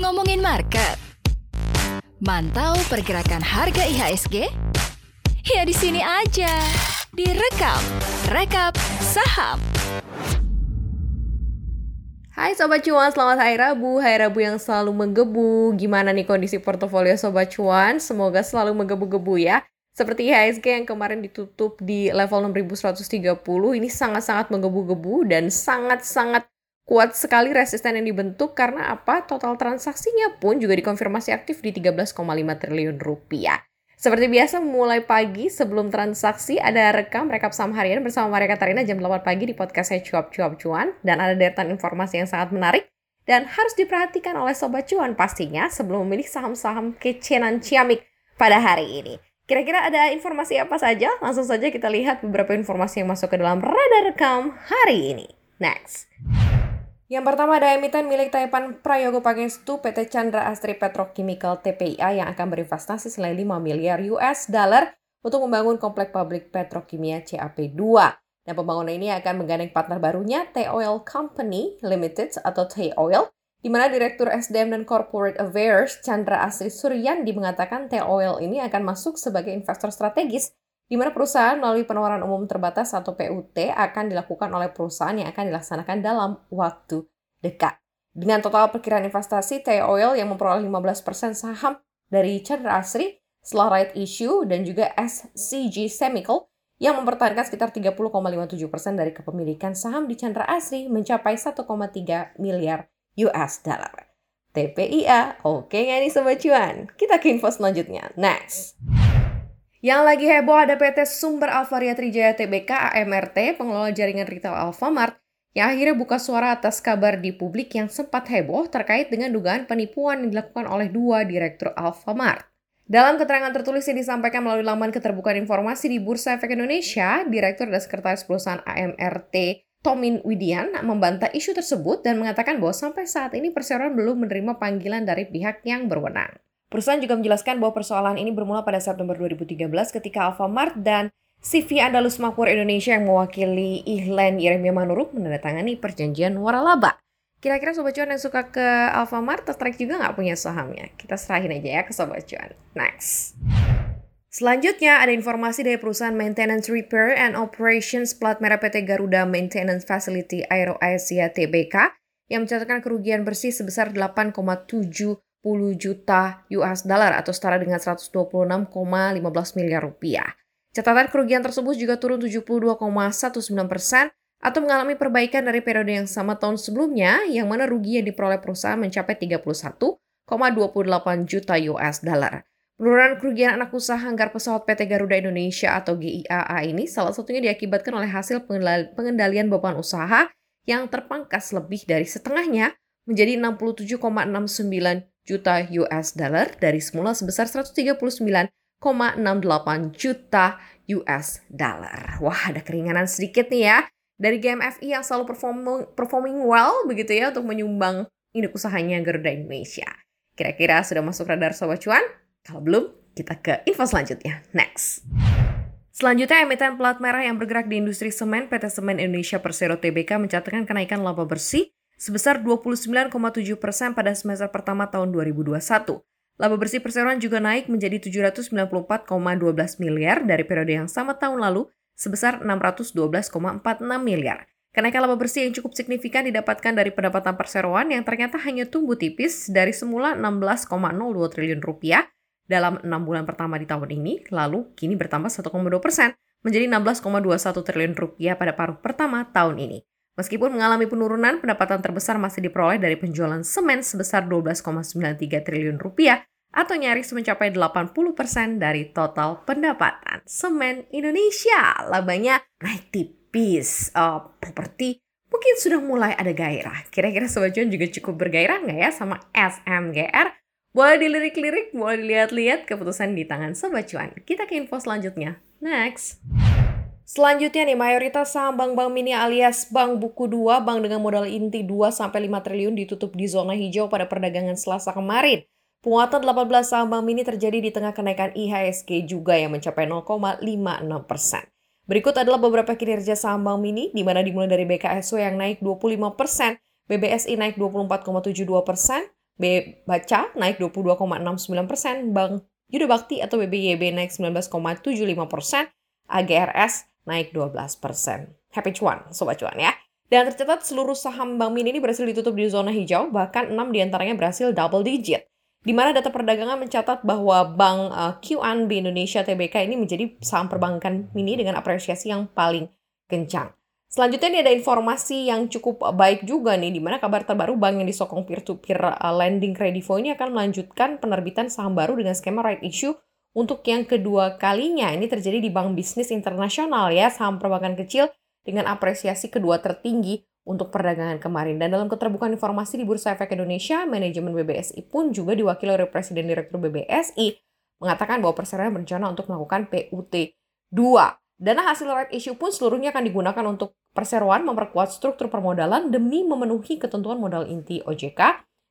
Ngomongin market. Mantau pergerakan harga IHSG? Ya di sini aja. Direkap, rekap saham. Hai Sobat Cuan, selamat Hari Rabu. Hari Rabu yang selalu menggebu. Gimana nih kondisi portofolio Sobat Cuan? Semoga selalu menggebu-gebu ya. Seperti IHSG yang kemarin ditutup di level 6130, ini sangat-sangat menggebu-gebu dan sangat-sangat kuat sekali resisten yang dibentuk karena apa? Total transaksinya pun juga dikonfirmasi aktif di 13,5 triliun rupiah. Seperti biasa mulai pagi sebelum transaksi ada rekam rekap saham harian bersama Maria Katarina jam 8 pagi di podcast saya Cuap Cuap Cuan dan ada deretan informasi yang sangat menarik dan harus diperhatikan oleh Sobat Cuan pastinya sebelum memilih saham-saham kecenan ciamik pada hari ini. Kira-kira ada informasi apa saja? Langsung saja kita lihat beberapa informasi yang masuk ke dalam radar rekam hari ini. Next. Yang pertama ada emiten milik Taipan Prayogo Pangestu PT Chandra Astri Petrochemical TPIA yang akan berinvestasi senilai 5 miliar US dollar untuk membangun komplek pabrik petrokimia CAP2. Dan pembangunan ini akan menggandeng partner barunya T-Oil Company Limited atau T-Oil, di mana Direktur SDM dan Corporate Affairs Chandra Astri Suryandi mengatakan T-Oil ini akan masuk sebagai investor strategis di mana perusahaan melalui penawaran umum terbatas atau PUT akan dilakukan oleh perusahaan yang akan dilaksanakan dalam waktu dekat. Dengan total perkiraan investasi, T-Oil yang memperoleh 15% saham dari Chandra Asri setelah right issue dan juga SCG Chemical yang mempertahankan sekitar 30,57% dari kepemilikan saham di Chandra Asri mencapai 1,3 miliar US dollar. TPIA, oke nggak nih Sobat Cuan? Kita ke info selanjutnya. Next. Yang lagi heboh ada PT Sumber Alvaria Trijaya Tbk AMRT, pengelola jaringan retail Alfamart, yang akhirnya buka suara atas kabar di publik yang sempat heboh terkait dengan dugaan penipuan yang dilakukan oleh dua direktur Alfamart. Dalam keterangan tertulis yang disampaikan melalui laman keterbukaan informasi di Bursa Efek Indonesia, Direktur dan Sekretaris Perusahaan AMRT Tomin Widian membantah isu tersebut dan mengatakan bahwa sampai saat ini perseroan belum menerima panggilan dari pihak yang berwenang. Perusahaan juga menjelaskan bahwa persoalan ini bermula pada September 2013 ketika Alfamart dan CV Andalus Makmur Indonesia yang mewakili Ihlan Yeremia Manuruk menandatangani perjanjian waralaba. Kira-kira Sobat Cuan yang suka ke Alfamart tertarik juga nggak punya sahamnya? Kita serahin aja ya ke Sobat Cuan. Next. Selanjutnya ada informasi dari perusahaan Maintenance Repair and Operations plat merah PT Garuda Maintenance Facility Aero Asia Tbk yang mencatatkan kerugian bersih sebesar 8,70 juta US dollar atau setara dengan 126,15 miliar rupiah. Catatan kerugian tersebut juga turun 72,19 persen atau mengalami perbaikan dari periode yang sama tahun sebelumnya, yang mana rugi yang diperoleh perusahaan mencapai 31,28 juta US dollar. Penurunan kerugian anak usaha anggar pesawat PT Garuda Indonesia atau GIAA ini salah satunya diakibatkan oleh hasil pengendalian beban usaha yang terpangkas lebih dari setengahnya menjadi 67,69 juta US dollar dari semula sebesar 139 1,68 juta US dollar. Wah, ada keringanan sedikit nih ya. Dari GMFI yang selalu performing, performing well begitu ya untuk menyumbang induk usahanya Garuda Indonesia. Kira-kira sudah masuk radar Sobat Cuan? Kalau belum, kita ke info selanjutnya. Next. Selanjutnya, emiten plat merah yang bergerak di industri semen PT Semen Indonesia Persero Tbk mencatatkan kenaikan laba bersih sebesar 29,7 persen pada semester pertama tahun 2021. Laba bersih perseroan juga naik menjadi 794,12 miliar dari periode yang sama tahun lalu sebesar 612,46 miliar. Kenaikan laba bersih yang cukup signifikan didapatkan dari pendapatan perseroan yang ternyata hanya tumbuh tipis dari semula 16,02 triliun rupiah dalam enam bulan pertama di tahun ini, lalu kini bertambah 1,2 persen menjadi 16,21 triliun rupiah pada paruh pertama tahun ini. Meskipun mengalami penurunan, pendapatan terbesar masih diperoleh dari penjualan semen sebesar 12,93 triliun rupiah atau nyaris mencapai 80% dari total pendapatan semen Indonesia. Labanya naik tipis. Uh, properti mungkin sudah mulai ada gairah. Kira-kira Sobat juga cukup bergairah nggak ya sama SMGR? Boleh dilirik-lirik, boleh dilihat-lihat keputusan di tangan Sobat Cuan. Kita ke info selanjutnya. Next. Selanjutnya nih, mayoritas saham bank-bank mini alias bank buku 2, bank dengan modal inti 2-5 triliun ditutup di zona hijau pada perdagangan selasa kemarin. Penguatan 18 saham bank mini terjadi di tengah kenaikan IHSG juga yang mencapai 0,56 persen. Berikut adalah beberapa kinerja saham Bank Mini, di mana dimulai dari BKSW yang naik 25%, BBSI naik 24,72%, B Baca naik 22,69%, Bank Yuda Bakti atau BBYB naik 19,75%, AGRS naik 12%. Happy cuan, Sobat Cuan ya. Dan tercatat seluruh saham Bank Mini ini berhasil ditutup di zona hijau, bahkan 6 di antaranya berhasil double digit di mana data perdagangan mencatat bahwa Bank uh, QNB Indonesia TBK ini menjadi saham perbankan mini dengan apresiasi yang paling kencang. Selanjutnya ini ada informasi yang cukup baik juga nih, di mana kabar terbaru bank yang disokong peer-to-peer uh, lending Kredivo ini akan melanjutkan penerbitan saham baru dengan skema right issue untuk yang kedua kalinya. Ini terjadi di bank bisnis internasional ya, saham perbankan kecil dengan apresiasi kedua tertinggi untuk perdagangan kemarin. Dan dalam keterbukaan informasi di Bursa Efek Indonesia, manajemen BBSI pun juga diwakili oleh Presiden Direktur BBSI mengatakan bahwa perseroan berencana untuk melakukan PUT 2. Dana hasil right issue pun seluruhnya akan digunakan untuk perseroan memperkuat struktur permodalan demi memenuhi ketentuan modal inti OJK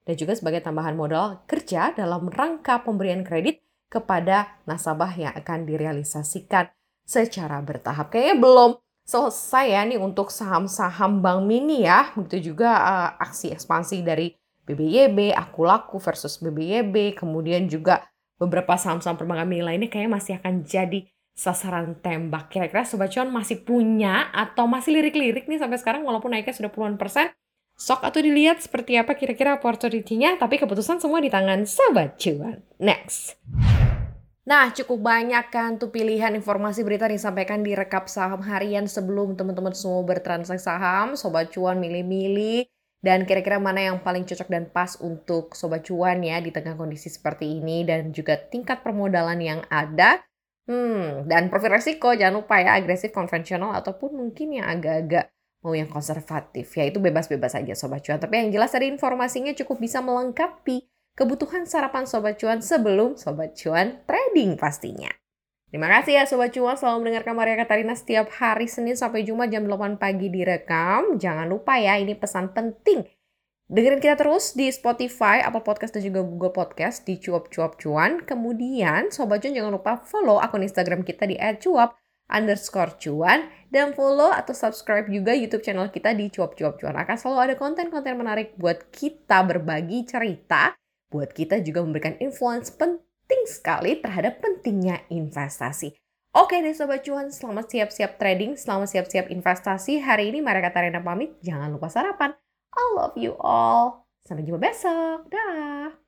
dan juga sebagai tambahan modal kerja dalam rangka pemberian kredit kepada nasabah yang akan direalisasikan secara bertahap. Kayaknya belum selesai ya nih untuk saham-saham Bank Mini ya. Begitu juga uh, aksi ekspansi dari BBYB, Aku Laku versus BBYB, kemudian juga beberapa saham-saham perbankan mini lainnya kayaknya masih akan jadi sasaran tembak. Kira-kira Sobat Cuan masih punya atau masih lirik-lirik nih sampai sekarang walaupun naiknya sudah puluhan persen. Sok atau dilihat seperti apa kira-kira opportunity-nya, tapi keputusan semua di tangan Sobat Cuan. Next. Nah, cukup banyak kan tuh pilihan informasi berita disampaikan di rekap saham harian sebelum teman-teman semua bertransaksi saham, sobat cuan milih-milih dan kira-kira mana yang paling cocok dan pas untuk sobat cuan ya di tengah kondisi seperti ini dan juga tingkat permodalan yang ada. Hmm, dan profil resiko jangan lupa ya agresif konvensional ataupun mungkin yang agak-agak mau yang konservatif ya itu bebas-bebas aja sobat cuan. Tapi yang jelas dari informasinya cukup bisa melengkapi kebutuhan sarapan Sobat Cuan sebelum Sobat Cuan trading pastinya. Terima kasih ya Sobat Cuan selalu mendengarkan Maria Katarina setiap hari Senin sampai Jumat jam 8 pagi direkam. Jangan lupa ya ini pesan penting. Dengerin kita terus di Spotify, Apple Podcast, dan juga Google Podcast di Cuap Cuap Cuan. Kemudian Sobat Cuan jangan lupa follow akun Instagram kita di @cuap underscore cuan dan follow atau subscribe juga YouTube channel kita di Cuap Cuap Cuan. Akan selalu ada konten-konten menarik buat kita berbagi cerita buat kita juga memberikan influence penting sekali terhadap pentingnya investasi. Oke deh Sobat Cuan, selamat siap-siap trading, selamat siap-siap investasi. Hari ini Maria Katarina pamit, jangan lupa sarapan. I love you all. Sampai jumpa besok. Dah.